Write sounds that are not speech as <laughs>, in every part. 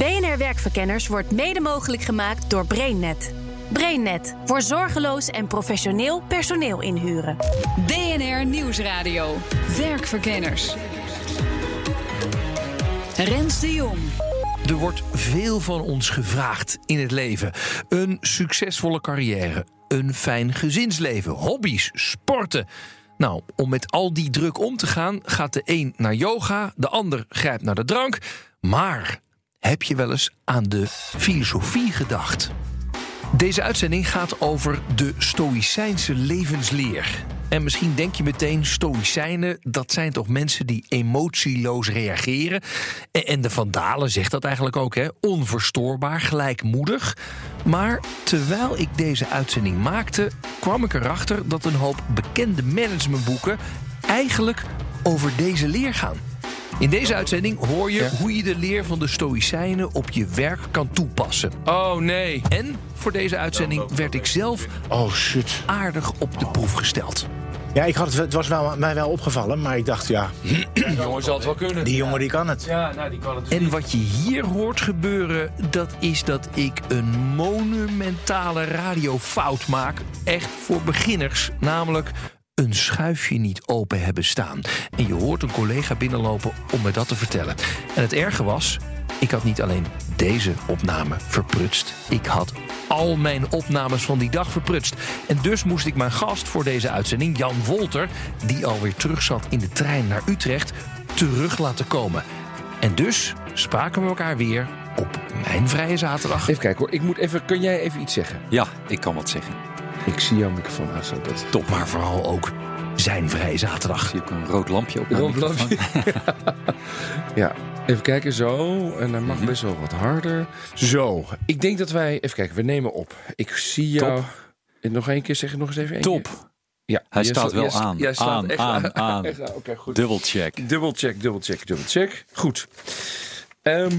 BNR Werkverkenners wordt mede mogelijk gemaakt door BrainNet. BrainNet voor zorgeloos en professioneel personeel inhuren. BNR Nieuwsradio. Werkverkenners. Rens de Jong. Er wordt veel van ons gevraagd in het leven. Een succesvolle carrière, een fijn gezinsleven, hobby's, sporten. Nou, om met al die druk om te gaan, gaat de een naar yoga, de ander grijpt naar de drank. Maar heb je wel eens aan de filosofie gedacht? Deze uitzending gaat over de Stoïcijnse levensleer. En misschien denk je meteen, Stoïcijnen, dat zijn toch mensen die emotieloos reageren. En- de Vandalen zegt dat eigenlijk ook, hè? Onverstoorbaar, gelijkmoedig. Maar terwijl ik deze uitzending maakte, kwam ik erachter dat een hoop bekende managementboeken eigenlijk over deze leer gaan. In deze uitzending hoor je hoe je de leer van de Stoïcijnen op je werk kan toepassen. Oh nee. En voor deze uitzending werd ik zelf Oh shit. aardig op de proef gesteld. Ja, ik had het, het was wel, mij wel opgevallen, maar ik dacht, ja, Jongen zal het wel kunnen. die jongen die kan het. Ja, nou, die kan het En wat je hier hoort gebeuren, dat is dat ik een monumentale radiofout maak. Echt voor beginners. Namelijk een schuifje niet open hebben staan. En je hoort een collega binnenlopen om me dat te vertellen. En het erge was, ik had niet alleen deze opname verprutst. Ik had al mijn opnames van die dag verprutst. En dus moest ik mijn gast voor deze uitzending, Jan Wolter... die alweer terug zat in de trein naar Utrecht, terug laten komen. En dus spraken we elkaar weer op mijn vrije zaterdag. Even kijken hoor, ik moet even, kun jij even iets zeggen? Ja, ik kan wat zeggen. Ik zie jouw microfoon aanstaan. Dat Top, maar vooral ook zijn vrije zaterdag. Zie ik een rood lampje op mijn Rood microfoon? <laughs> Ja, even kijken, zo. En hij mag Mhm. best wel wat harder. Zo, ik denk dat wij... Even kijken, we nemen op. Ik zie jou... Top. En Nog één keer, zeg het nog eens even. één Top. keer. Ja, Hij staat sta- wel aan. staat Aan, echt aan, <laughs> aan. Aan. Oké, goed. Double check. Dubbel check, dubbel check, dubbel check. Goed. Ehm,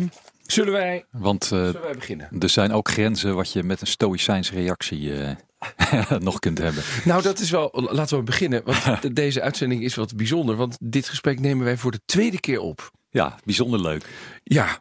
zullen, wij, Want eh, zullen wij beginnen? er zijn ook grenzen wat je met een stoïcijnse reactie eh, <laughs> nog kunt hebben. Nou, dat is wel. Laten we beginnen. Want de- <laughs> deze uitzending is wat bijzonder. Want dit gesprek nemen wij voor de tweede keer op. Ja, bijzonder leuk. Ja,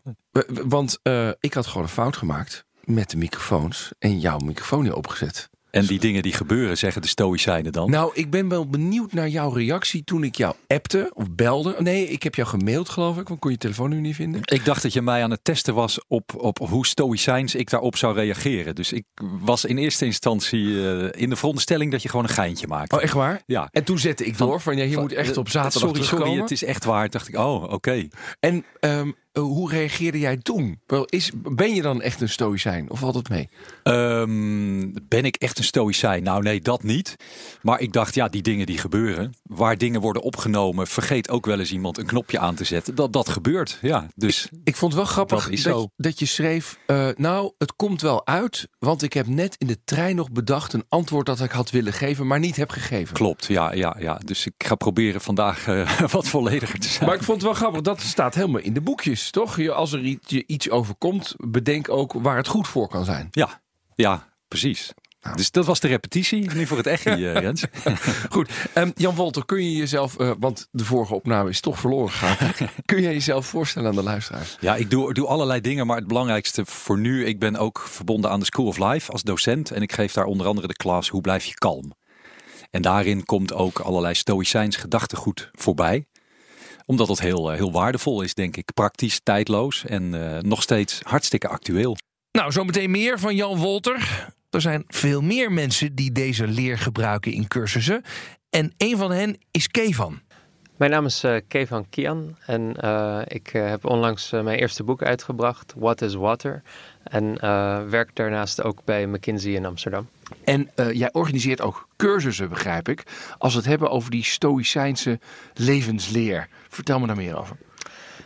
want eh, ik had gewoon een fout gemaakt met de microfoons en jouw microfoon niet opgezet. En die dingen die gebeuren, zeggen de stoïcijnen dan. Nou, ik ben wel benieuwd naar jouw reactie toen ik jou appte of belde. Nee, ik heb jou gemaild, geloof ik, want kon je telefoon nu niet vinden. Ik dacht dat je mij aan het testen was op, op hoe stoïcijns ik daarop zou reageren. Dus ik was in eerste instantie eh, in de veronderstelling dat je gewoon een geintje maakt. Oh, echt waar? Ja. En toen zette ik door van, ja, je moet echt op zaterdag Sorry, terugkomen. sorry, het is echt waar. Dacht ik, oh, oké. En ehm, hoe reageerde jij toen? Wel, is, ben je dan echt een stoïcijn of valt het mee? Ehm, ben ik echt een stoïcijn? Nou nee, dat niet. Maar ik dacht, ja, die dingen die gebeuren. Waar dingen worden opgenomen, vergeet ook wel eens iemand een knopje aan te zetten. Dat, dat gebeurt, ja. Dus Ik vond het wel grappig Dat dat je schreef... eh, nou, het komt wel uit, want ik heb net in de trein nog bedacht... een antwoord dat ik had willen geven, maar niet heb gegeven. klopt, ja, ja, ja. Dus ik ga proberen vandaag eh, <laughs> wat vollediger te zijn. Maar ik vond het wel grappig, dat staat helemaal in de boekjes, toch? Je, als er iets, je iets overkomt, bedenk ook waar het goed voor kan zijn. Ja, ja, precies. Dus dat was de repetitie, nu voor het echi, eh, <laughs> Rens. Goed, Ehm, Jan Wolter, kun je jezelf, eh, want de vorige opname is toch verloren gegaan... <laughs> kun je jezelf voorstellen aan de luisteraars? Ja, ik doe, doe allerlei dingen, maar het belangrijkste voor nu, ik ben ook verbonden aan de School of Life als docent. En ik geef daar onder andere de klas Hoe blijf je kalm? En daarin komt ook allerlei stoïcijns gedachtegoed voorbij. Omdat het heel, eh, heel waardevol is, denk ik. Praktisch, tijdloos en eh, nog steeds hartstikke actueel. Nou, zometeen meer van Jan Wolter. Er zijn veel meer mensen die deze leer gebruiken in cursussen. En een van hen is Kevan. Mijn naam is eh, Kevan Kian en eh, ik eh, heb onlangs mijn eerste boek uitgebracht, What is Water? En werk daarnaast ook bij McKinsey in Amsterdam. En jij organiseert ook cursussen, begrijp ik, als we het hebben over die stoïcijnse levensleer. Vertel me daar meer over.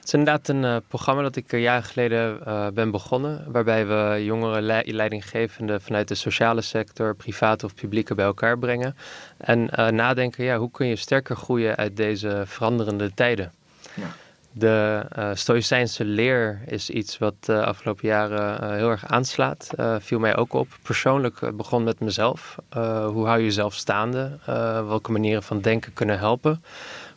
Het is inderdaad een uh, programma dat ik een jaar geleden uh, ben begonnen. Waarbij we jongere le leidinggevenden vanuit de sociale sector, private of publieke bij elkaar brengen. En uh, nadenken, ja, hoe kun je sterker groeien uit deze veranderende tijden? Ja. De Stoïcijnse leer is iets wat de afgelopen jaren heel erg aanslaat. viel mij ook op. Persoonlijk begon met mezelf. hoe hou je jezelf staande? welke manieren van denken kunnen helpen?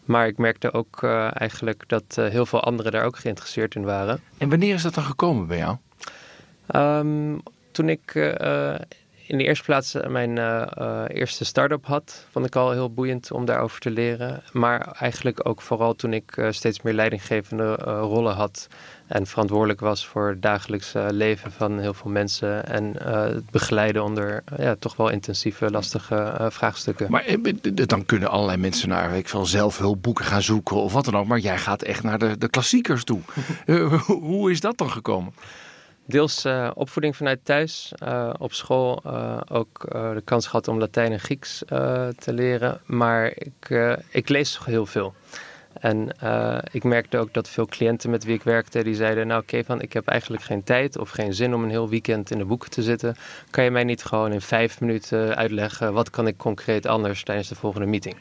Maar ik merkte ook eigenlijk dat heel veel anderen daar ook geïnteresseerd in waren. En wanneer is dat dan gekomen bij jou? Um, toen ik in de eerste plaats mijn eerste start-up had, vond ik al heel boeiend om daarover te leren. Maar eigenlijk ook vooral toen ik steeds meer leidinggevende rollen had en verantwoordelijk was voor het dagelijks leven van heel veel mensen en het begeleiden onder ja, toch wel intensieve, lastige vraagstukken. Maar dan kunnen allerlei mensen naar ik zal zelfhulpboeken gaan zoeken of wat dan ook, maar jij gaat echt naar de, de klassiekers toe. <laughs> hoe is dat dan gekomen? Deels uh, opvoeding vanuit thuis. Uh, op school uh, ook de kans gehad om Latijn en Grieks te leren. Maar ik, ik lees toch heel veel. En ik merkte ook dat veel cliënten met wie ik werkte, die zeiden... nou Kevin, ik heb eigenlijk geen tijd of geen zin om een heel weekend in de boeken te zitten. Kan je mij niet gewoon in vijf minuten uitleggen... wat kan ik concreet anders tijdens de volgende meeting?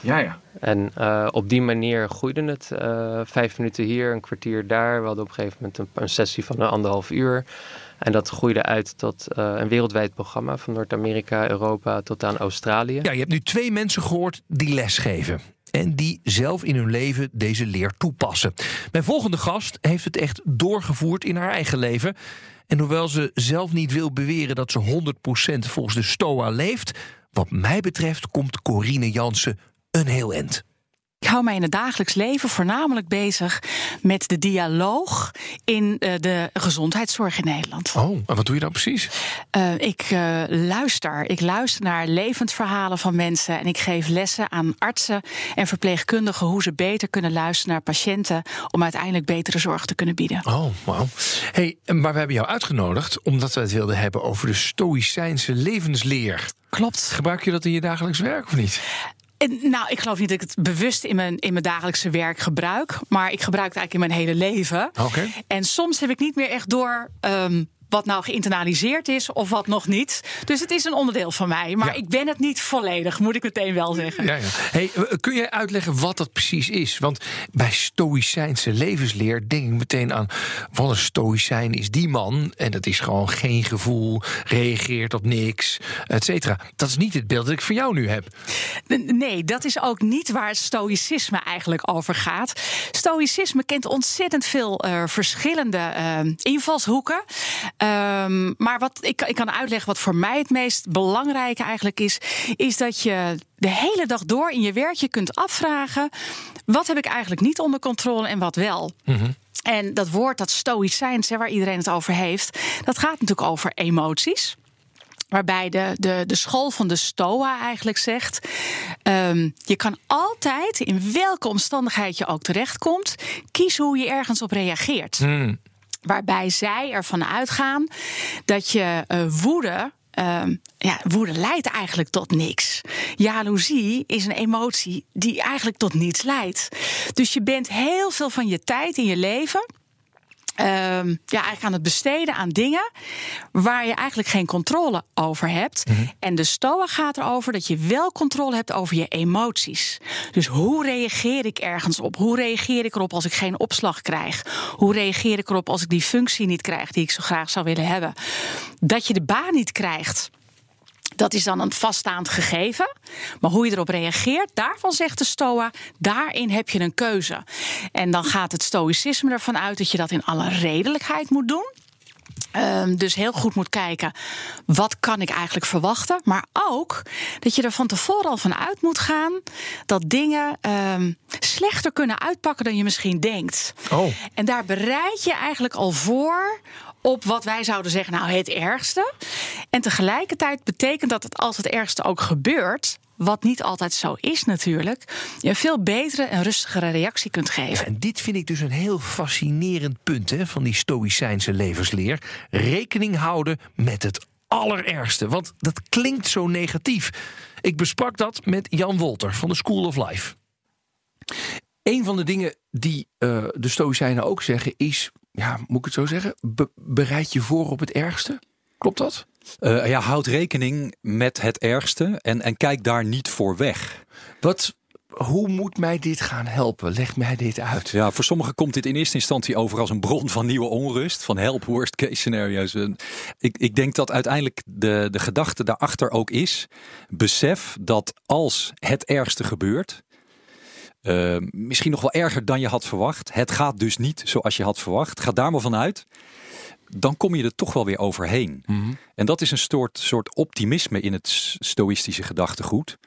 Ja, ja. En uh, op die manier groeide het. Uh, vijf minuten hier, een kwartier daar. We hadden op een gegeven moment een, een sessie van een anderhalf uur. En dat groeide uit tot uh, een wereldwijd programma van Noord-Amerika, Europa tot aan Australië. Ja, je hebt nu twee mensen gehoord die lesgeven. En die zelf in hun leven deze leer toepassen. Mijn volgende gast heeft het echt doorgevoerd in haar eigen leven. En hoewel ze zelf niet wil beweren dat ze 100% volgens de STOA leeft, wat mij betreft komt Corine Jansen een heel end. Ik hou mij in het dagelijks leven voornamelijk bezig met de dialoog in uh, de gezondheidszorg in Nederland. Oh, en wat doe je dan precies? Uh, ik uh, luister. Ik luister naar levend verhalen van mensen en ik geef lessen aan artsen en verpleegkundigen hoe ze beter kunnen luisteren naar patiënten om uiteindelijk betere zorg te kunnen bieden. Oh, wauw. Hey, maar we hebben jou uitgenodigd omdat we het wilden hebben over de Stoïcijnse levensleer. Klopt. Gebruik je dat in je dagelijks werk of niet? Nou, ik geloof niet dat ik het bewust in mijn, in mijn dagelijkse werk gebruik. Maar ik gebruik het eigenlijk in mijn hele leven. Okay. En soms heb ik niet meer echt door. Um, wat nou geïnternaliseerd is of wat nog niet. Dus het is een onderdeel van mij. Maar ja. ik ben het niet volledig, moet ik meteen wel zeggen. Ja, ja. Hey, kun jij uitleggen wat dat precies is? Want bij Stoïcijnse levensleer denk ik meteen aan... wat een Stoïcijn is die man. En dat is gewoon geen gevoel, reageert op niks, et cetera. Dat is niet het beeld dat ik van jou nu heb. Nee, dat is ook niet waar stoïcisme eigenlijk over gaat. Stoïcisme kent ontzettend veel uh, verschillende uh, invalshoeken... Um, maar wat ik, ik kan uitleggen wat voor mij het meest belangrijke eigenlijk is, is dat je de hele dag door in je werkje kunt afvragen: wat heb ik eigenlijk niet onder controle en wat wel? -hmm. En dat woord, dat stoïcijns, waar iedereen het over heeft, dat gaat natuurlijk over emoties. Waarbij de, de, de school van de Stoa eigenlijk zegt: um, je kan altijd, in welke omstandigheid je ook terechtkomt, kiezen hoe je ergens op reageert. Mm. Waarbij zij ervan uitgaan dat je uh, woede. Uh, ja, woede leidt eigenlijk tot niks. Jaloezie is een emotie die eigenlijk tot niets leidt. Dus je bent heel veel van je tijd in je leven ja, eigenlijk aan het besteden aan dingen waar je eigenlijk geen controle over hebt. Mm -hmm. En de STOA gaat erover dat je wel controle hebt over je emoties. Dus hoe reageer ik ergens op? Hoe reageer ik erop als ik geen opslag krijg? Hoe reageer ik erop als ik die functie niet krijg die ik zo graag zou willen hebben? Dat je de baan niet krijgt. Dat is dan een vaststaand gegeven. Maar hoe je erop reageert, daarvan zegt de STOA, daarin heb je een keuze. En dan gaat het stoïcisme ervan uit dat je dat in alle redelijkheid moet doen. Um, dus heel goed moet kijken, wat kan ik eigenlijk verwachten? Maar ook dat je er van tevoren al van uit moet gaan dat dingen um, slechter kunnen uitpakken dan je misschien denkt. Oh. En daar bereid je eigenlijk al voor op wat wij zouden zeggen, nou het ergste. En tegelijkertijd betekent dat het als het ergste ook gebeurt, wat niet altijd zo is natuurlijk, je een veel betere en rustigere reactie kunt geven. Ja, en dit vind ik dus een heel fascinerend punt hè, van die Stoïcijnse levensleer. Rekening houden met het allerergste, want dat klinkt zo negatief. Ik besprak dat met Jan Wolter van de School of Life. Een van de dingen die eh, de Stoïcijnen ook zeggen is, ja, moet ik het zo zeggen, be- bereid je voor op het ergste. Klopt dat? Eh, ja, houd rekening met het ergste en, en kijk daar niet voor weg. Wat, hoe moet mij dit gaan helpen? Leg mij dit uit. Ja, voor sommigen komt dit in eerste instantie over als een bron van nieuwe onrust, van help worst case scenario's. En Ik, ik denk dat uiteindelijk de, de gedachte daarachter ook is, besef dat als het ergste gebeurt, eh, misschien nog wel erger dan je had verwacht, het gaat dus niet zoals je had verwacht, ga daar maar vanuit, dan kom je er toch wel weer overheen. En dat is een soort, soort optimisme in het stoïstische gedachtegoed.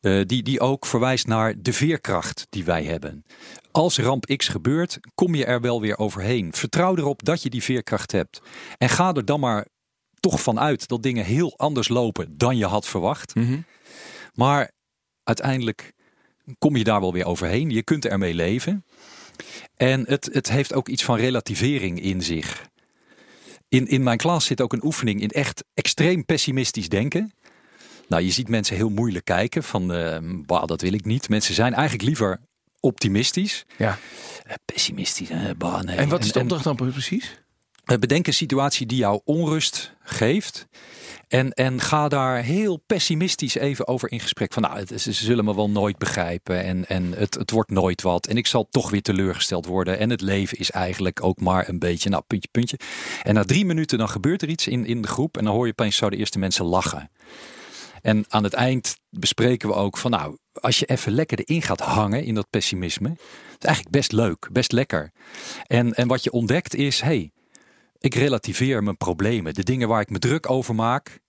eh, die, die ook verwijst naar de veerkracht die wij hebben. Als ramp X gebeurt, kom je er wel weer overheen. Vertrouw erop dat je die veerkracht hebt. En ga er dan maar toch vanuit dat dingen heel anders lopen dan je had verwacht. Maar uiteindelijk kom je daar wel weer overheen. Je kunt ermee leven. En het, het heeft ook iets van relativering in zich. In, in mijn klas zit ook een oefening in echt extreem pessimistisch denken. Nou, je ziet mensen heel moeilijk kijken van, bah, dat wil ik niet. Mensen zijn eigenlijk liever optimistisch. Ja. Eh, Pessimistisch, eh, bah, nee. En wat is de opdracht dan precies? Eh, Bedenk een situatie die jou onrust geeft. En, en ga daar heel pessimistisch even over in gesprek. Van nou, ze zullen me wel nooit begrijpen. En, en het, het wordt nooit wat. En ik zal toch weer teleurgesteld worden. En het leven is eigenlijk ook maar een beetje, nou, puntje, puntje. En na drie minuten dan gebeurt er iets in, in de groep. En dan hoor je opeens zo de eerste mensen lachen. En aan het eind bespreken we ook van nou, als je even lekker erin gaat hangen in dat pessimisme. Het is eigenlijk best leuk, best lekker. En, en wat je ontdekt is, hey, ik relativeer mijn problemen. De dingen waar ik me druk over maak,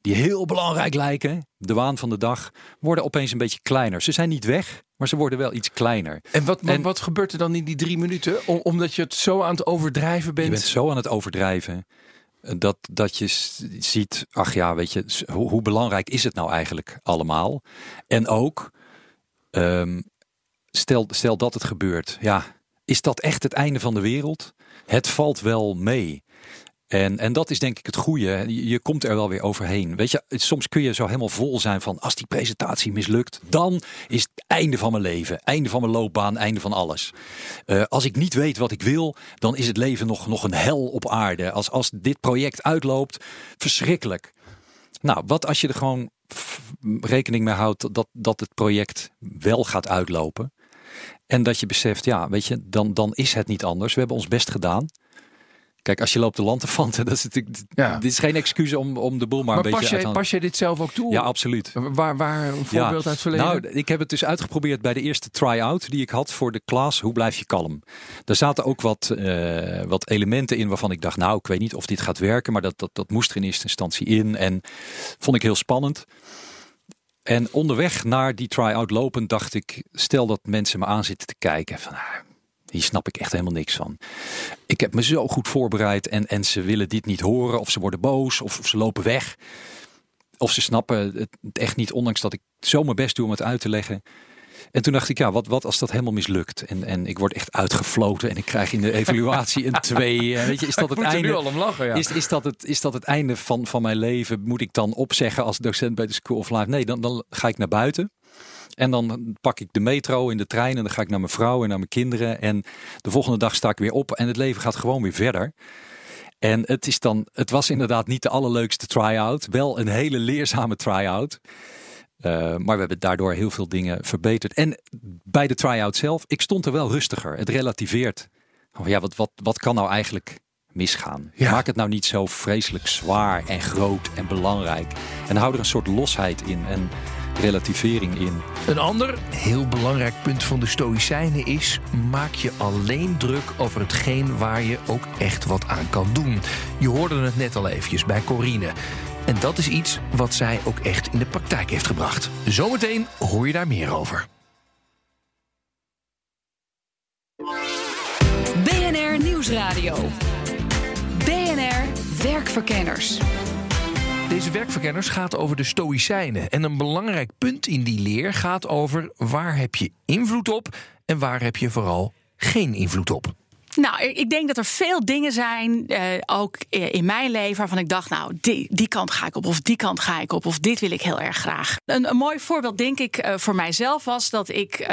die heel belangrijk lijken, de waan van de dag, worden opeens een beetje kleiner. Ze zijn niet weg, maar ze worden wel iets kleiner. En wat, wat, En- wat gebeurt er dan in die drie minuten? Om- omdat je het zo aan het overdrijven bent. Je bent zo aan het overdrijven eh, dat, dat je ziet, ach ja, weet je, hoe belangrijk is het nou eigenlijk allemaal? En ook, ehm, stel, stel dat het gebeurt, ja, is dat echt het einde van de wereld? Het valt wel mee. En, en dat is denk ik het goede. Je, komt er wel weer overheen. Weet je, soms kun je zo helemaal vol zijn van als die presentatie mislukt, dan is het einde van mijn leven, einde van mijn loopbaan, einde van alles. Eh, als ik niet weet wat ik wil, dan is het leven nog, nog een hel op aarde. Als, als dit project uitloopt, verschrikkelijk. Nou, wat als je er gewoon rekening mee houdt dat, dat het project wel gaat uitlopen. En dat je beseft, ja, weet je, dan, dan is het niet anders. We hebben ons best gedaan. Kijk, als je loopt de lanterfanten, <laughs> dat is natuurlijk, Ja. dit is geen excuus om, om de boel maar, maar een pas beetje jij, uit pas jij dit zelf ook toe? Ja, absoluut. Waar, waar een voorbeeld uit het verleden? Nou, ik heb het dus uitgeprobeerd bij de eerste try-out die ik had voor de klas. Hoe blijf je kalm? Daar zaten ook wat, eh, wat elementen in waarvan ik dacht, nou, ik weet niet of dit gaat werken, maar dat, dat, dat moest er in eerste instantie in. En vond ik heel spannend. En onderweg naar die try-out lopend dacht ik, stel dat mensen me aan zitten te kijken van, ah, hier snap ik echt helemaal niks van. Ik heb me zo goed voorbereid en, en ze willen dit niet horen of ze worden boos of, of ze lopen weg. Of ze snappen het echt niet, ondanks dat ik zo mijn best doe om het uit te leggen. En toen dacht ik, ja, wat, wat als dat helemaal mislukt? En, en ik word echt uitgefloten en ik krijg in de evaluatie een <laughs> 2. Eh, Weet je, is dat het nu einde? al om lachen, ja. Is, is, dat het, is dat het einde van, van mijn leven? Moet ik dan opzeggen als docent bij de School of Life? Nee, dan, dan ga ik naar buiten. En dan pak ik de metro in de trein en dan ga ik naar mijn vrouw en naar mijn kinderen. En de volgende dag sta ik weer op en het leven gaat gewoon weer verder. En het, is dan, het was inderdaad niet de allerleukste try-out. Wel een hele leerzame try-out. Eh, maar we hebben daardoor heel veel dingen verbeterd. En bij de try-out zelf, ik stond er wel rustiger. Het relativeert. Oh ja, wat, wat, wat kan nou eigenlijk misgaan? Ja. Maak het nou niet zo vreselijk zwaar en groot en belangrijk. En hou er een soort losheid in en relativering in. Een ander heel belangrijk punt van de Stoïcijnen is: maak je alleen druk over hetgeen waar je ook echt wat aan kan doen. Je hoorde het net al eventjes bij Corine. En dat is iets wat zij ook echt in de praktijk heeft gebracht. Zometeen hoor je daar meer over. BNR Nieuwsradio. BNR Werkverkenners. Deze werkverkenners gaat over de Stoïcijnen. En een belangrijk punt in die leer gaat over waar heb je invloed op en waar heb je vooral geen invloed op. Nou, ik denk dat er veel dingen zijn, uh, ook in mijn leven, waarvan ik dacht, nou, die, die kant ga ik op, of die kant ga ik op, of dit wil ik heel erg graag. Een, mooi voorbeeld, denk ik, uh, voor mijzelf was dat ik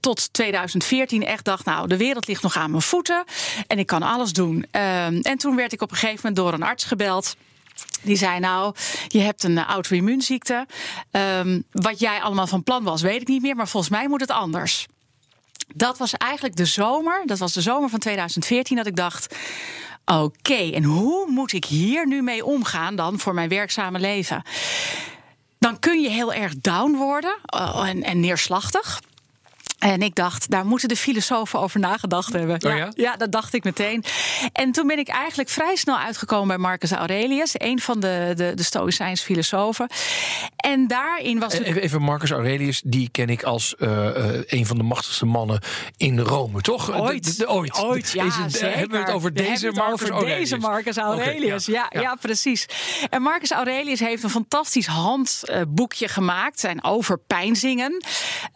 tot 2014 echt dacht, nou, de wereld ligt nog aan mijn voeten en ik kan alles doen. Ehm, en toen werd ik op een gegeven moment door een arts gebeld. Die zei nou, je hebt een auto-immuunziekte. Um, wat jij allemaal van plan was, weet ik niet meer. Maar volgens mij moet het anders. Dat was eigenlijk de zomer. Dat was de zomer van 2014 dat ik dacht. Oké, en hoe moet ik hier nu mee omgaan dan voor mijn werkzame leven? Dan kun je heel erg down worden uh, en, en neerslachtig. En ik dacht, daar moeten de filosofen over nagedacht hebben. Oh ja? ja? dat dacht ik meteen. En toen ben ik eigenlijk vrij snel uitgekomen bij Marcus Aurelius, een van de, de, de Stoïcijns filosofen. En daarin was. Even, even Marcus Aurelius, die ken ik als uh, uh, een van de machtigste mannen in Rome, toch? Ooit. De, de, ooit. ooit ja, Is het, hebben we het over We deze het Marcus over Aurelius? Deze Marcus Aurelius, ja. ja. precies. En Marcus Aurelius heeft een fantastisch handboekje gemaakt, zijn over pijnzingen.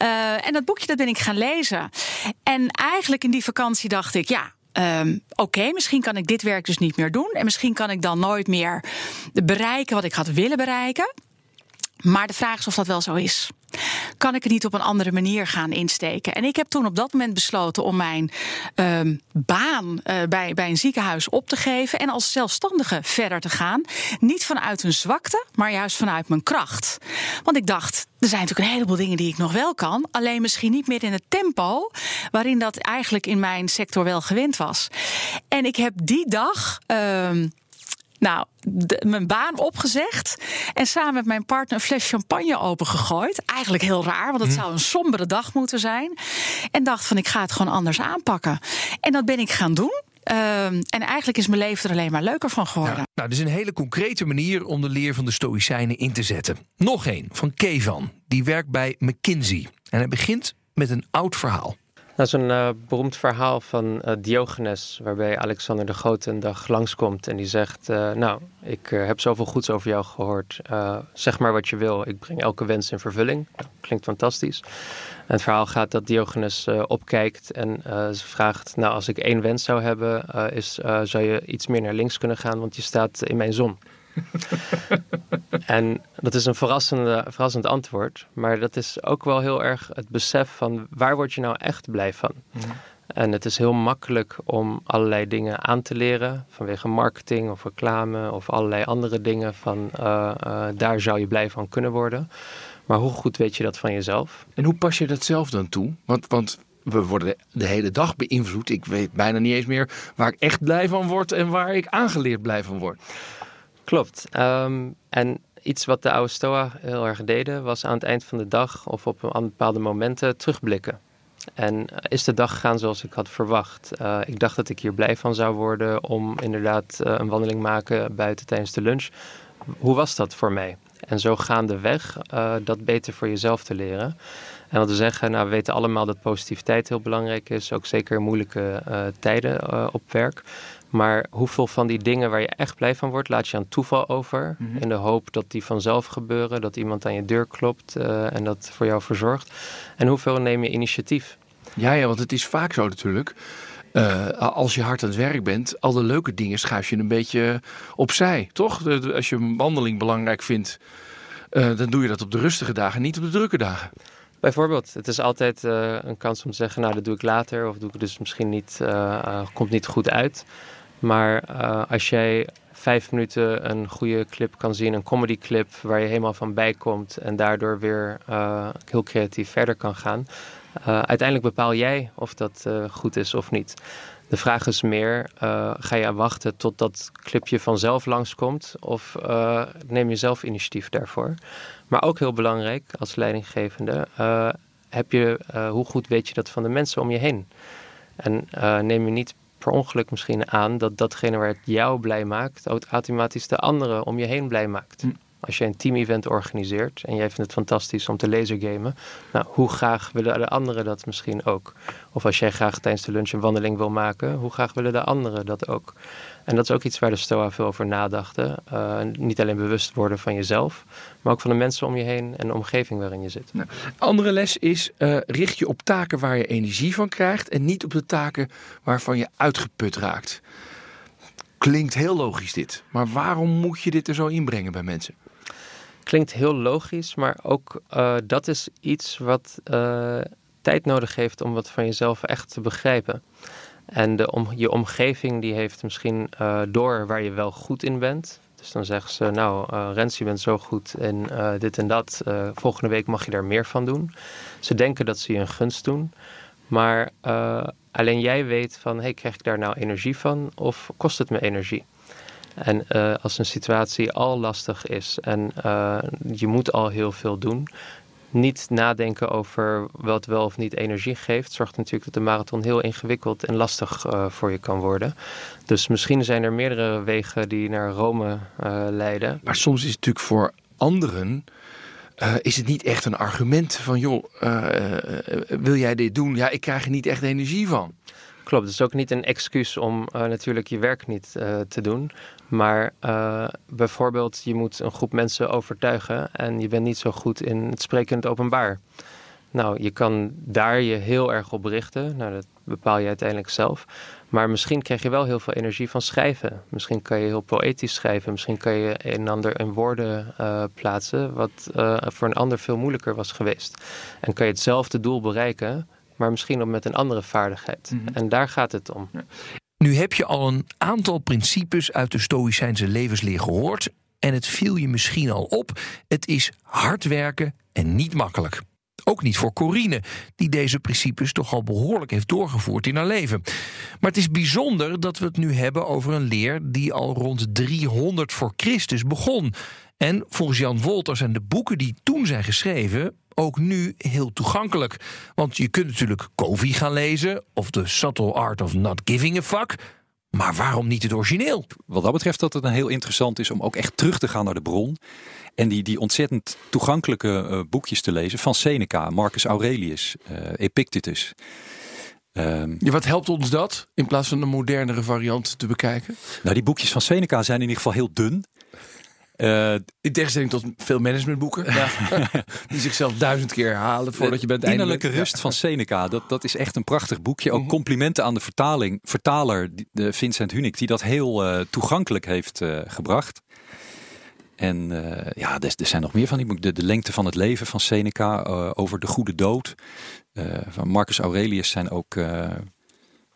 Uh, en dat boekje dat ben ik gaan lezen. En eigenlijk in die vakantie dacht ik, ja, Um, Oké, misschien kan ik dit werk dus niet meer doen. En misschien kan ik dan nooit meer bereiken wat ik had willen bereiken. Maar de vraag is of dat wel zo is. Kan ik het niet op een andere manier gaan insteken? En ik heb toen op dat moment besloten om mijn um, baan uh, bij, bij een ziekenhuis op te geven en als zelfstandige verder te gaan. Niet vanuit een zwakte, maar juist vanuit mijn kracht. Want ik dacht, er zijn natuurlijk een heleboel dingen die ik nog wel kan, alleen misschien niet meer in het tempo waarin dat eigenlijk in mijn sector wel gewend was. En ik heb die dag. Um, nou, de, mijn baan opgezegd. En samen met mijn partner een fles champagne opengegooid. Eigenlijk heel raar, want het Hm. zou een sombere dag moeten zijn. En dacht van, ik ga het gewoon anders aanpakken. En dat ben ik gaan doen. Um, en eigenlijk is mijn leven er alleen maar leuker van geworden. Ja. Nou, dit is een hele concrete manier om de leer van de Stoïcijnen in te zetten. Nog één van Kevan. Die werkt bij McKinsey. En hij begint met een oud verhaal. Dat is een uh, beroemd verhaal van uh, Diogenes, waarbij Alexander de Grote een dag langskomt en die zegt: uh, Nou, ik heb zoveel goeds over jou gehoord. zeg maar wat je wil, ik breng elke wens in vervulling. Klinkt fantastisch. En het verhaal gaat dat Diogenes opkijkt en ze vraagt: Nou, als ik één wens zou hebben, is, zou je iets meer naar links kunnen gaan, want je staat in mijn zon. <laughs> en dat is een verrassende, verrassend antwoord. Maar dat is ook wel heel erg het besef van waar word je nou echt blij van? Mm. En het is heel makkelijk om allerlei dingen aan te leren vanwege marketing of reclame of allerlei andere dingen van uh, uh, daar zou je blij van kunnen worden. Maar hoe goed weet je dat van jezelf? En hoe pas je dat zelf dan toe? Want, want we worden de hele dag beïnvloed. Ik weet bijna niet eens meer waar ik echt blij van word en waar ik aangeleerd blij van word. Klopt. Um, en iets wat de oude Stoa heel erg deden, was aan het eind van de dag of op een bepaalde momenten terugblikken. En is de dag gegaan zoals ik had verwacht? Uh, ik dacht dat ik hier blij van zou worden om inderdaad uh, een wandeling maken buiten tijdens de lunch. Hoe was dat voor mij? En zo gaandeweg uh, dat beter voor jezelf te leren. En dat we zeggen, nou, we weten allemaal dat positiviteit heel belangrijk is, ook zeker in moeilijke tijden op werk. Maar hoeveel van die dingen waar je echt blij van wordt, laat je aan toeval over. Mm -hmm. In de hoop dat die vanzelf gebeuren, dat iemand aan je deur klopt uh, en dat voor jou verzorgt. En hoeveel neem je initiatief? Ja, ja, want het is vaak zo natuurlijk. Uh, als je hard aan het werk bent, al de leuke dingen schuif je een beetje opzij, toch? Als je een wandeling belangrijk vindt, uh, dan doe je dat op de rustige dagen, niet op de drukke dagen. Bijvoorbeeld, het is altijd een kans om te zeggen, nou dat doe ik later of doe ik dus misschien niet, komt niet goed uit. Maar uh, als jij vijf minuten een goede clip kan zien, een comedy clip waar je helemaal van bijkomt en daardoor weer heel creatief verder kan gaan. uiteindelijk bepaal jij of dat goed is of niet. De vraag is meer, ga je wachten tot dat clipje vanzelf langskomt of neem je zelf initiatief daarvoor? Maar ook heel belangrijk als leidinggevende, heb je, hoe goed weet je dat van de mensen om je heen? En neem je niet per ongeluk misschien aan dat datgene waar het jou blij maakt, automatisch de anderen om je heen blij maakt. Hm. Als je een team-event organiseert en jij vindt het fantastisch om te lasergamen, nou, hoe graag willen de anderen dat misschien ook? Of als jij graag tijdens de lunch een wandeling wil maken, hoe graag willen de anderen dat ook? En dat is ook iets waar de STOA veel over nadachten. Uh, niet alleen bewust worden van jezelf, maar ook van de mensen om je heen en de omgeving waarin je zit. Nou, andere les is: uh, richt je op taken waar je energie van krijgt en niet op de taken waarvan je uitgeput raakt. Klinkt heel logisch dit, maar waarom moet je dit er zo inbrengen bij mensen? Klinkt heel logisch, maar ook uh, dat is iets wat tijd nodig heeft om wat van jezelf echt te begrijpen. En de om, je omgeving die heeft misschien uh, door waar je wel goed in bent. Dus dan zeggen ze, nou uh, je bent zo goed in dit en dat. volgende week mag je daar meer van doen. Ze denken dat ze je een gunst doen. Maar alleen jij weet van, hey, krijg ik daar nou energie van of kost het me energie? En als een situatie al lastig is en je moet al heel veel doen, niet nadenken over wat wel of niet energie geeft, zorgt natuurlijk dat de marathon heel ingewikkeld en lastig uh, voor je kan worden. Dus misschien zijn er meerdere wegen die naar Rome leiden. Maar soms is het natuurlijk voor anderen. Is het niet echt een argument van, joh, wil jij dit doen? Ja, ik krijg er niet echt energie van. Klopt, het is ook niet een excuus om uh, natuurlijk je werk niet uh, te doen. Maar uh, bijvoorbeeld, je moet een groep mensen overtuigen en je bent niet zo goed in het spreken in het openbaar. Nou, je kan daar je heel erg op richten. Nou, dat bepaal je uiteindelijk zelf. Maar misschien krijg je wel heel veel energie van schrijven. Misschien kan je heel poëtisch schrijven. Misschien kan je een en ander in woorden plaatsen, wat voor een ander veel moeilijker was geweest. En kan je hetzelfde doel bereiken, maar misschien ook met een andere vaardigheid. Mm -hmm. En daar gaat het om. Ja. Nu heb je al een aantal principes uit de Stoïcijnse levensleer gehoord. En het viel je misschien al op. Het is hard werken en niet makkelijk. Ook niet voor Corine, die deze principes toch al behoorlijk heeft doorgevoerd in haar leven. Maar het is bijzonder dat we het nu hebben over een leer die al rond 300 voor Christus begon. En volgens Jan Wolters zijn de boeken die toen zijn geschreven ook nu heel toegankelijk. Want je kunt natuurlijk Covey gaan lezen of The Subtle Art of Not Giving a Fuck. Maar waarom niet het origineel? Wat dat betreft dat het een heel interessant is om ook echt terug te gaan naar de bron. En die, die ontzettend toegankelijke uh, boekjes te lezen van Seneca, Marcus Aurelius, uh, Epictetus. Um, ja, wat helpt ons dat in plaats van een modernere variant te bekijken? Nou, die boekjes van Seneca zijn in ieder geval heel dun. Uh, in tegenstelling tot veel managementboeken. Ja. <laughs> die zichzelf duizend keer halen voordat je bent innerlijke rust ja. van Seneca. Dat, dat is echt een prachtig boekje. Ook complimenten aan de vertaling, vertaler de Vincent Hunik. Die dat heel uh, toegankelijk heeft uh, gebracht. En ja, er, er, zijn nog meer van die boeken. De, de lengte van het leven van Seneca. over de goede dood. van Marcus Aurelius zijn ook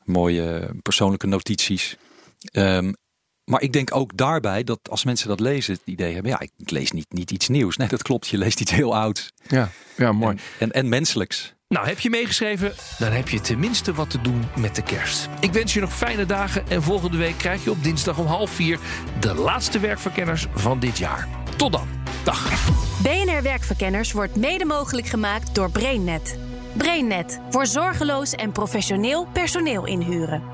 mooie persoonlijke notities. Um, maar ik denk ook daarbij dat als mensen dat lezen, het idee hebben, ja, ik lees niet, niet iets nieuws. Nee, dat klopt. Je leest iets heel ouds. Ja, ja mooi. En, en, en menselijks. Nou, heb je meegeschreven? Dan heb je tenminste wat te doen met de kerst. Ik wens je nog fijne dagen en volgende week krijg je op dinsdag om half vier de laatste werkverkenners van dit jaar. Tot dan. Dag. BNR Werkverkenners wordt mede mogelijk gemaakt door BrainNet. BrainNet voor zorgeloos en professioneel personeel inhuren.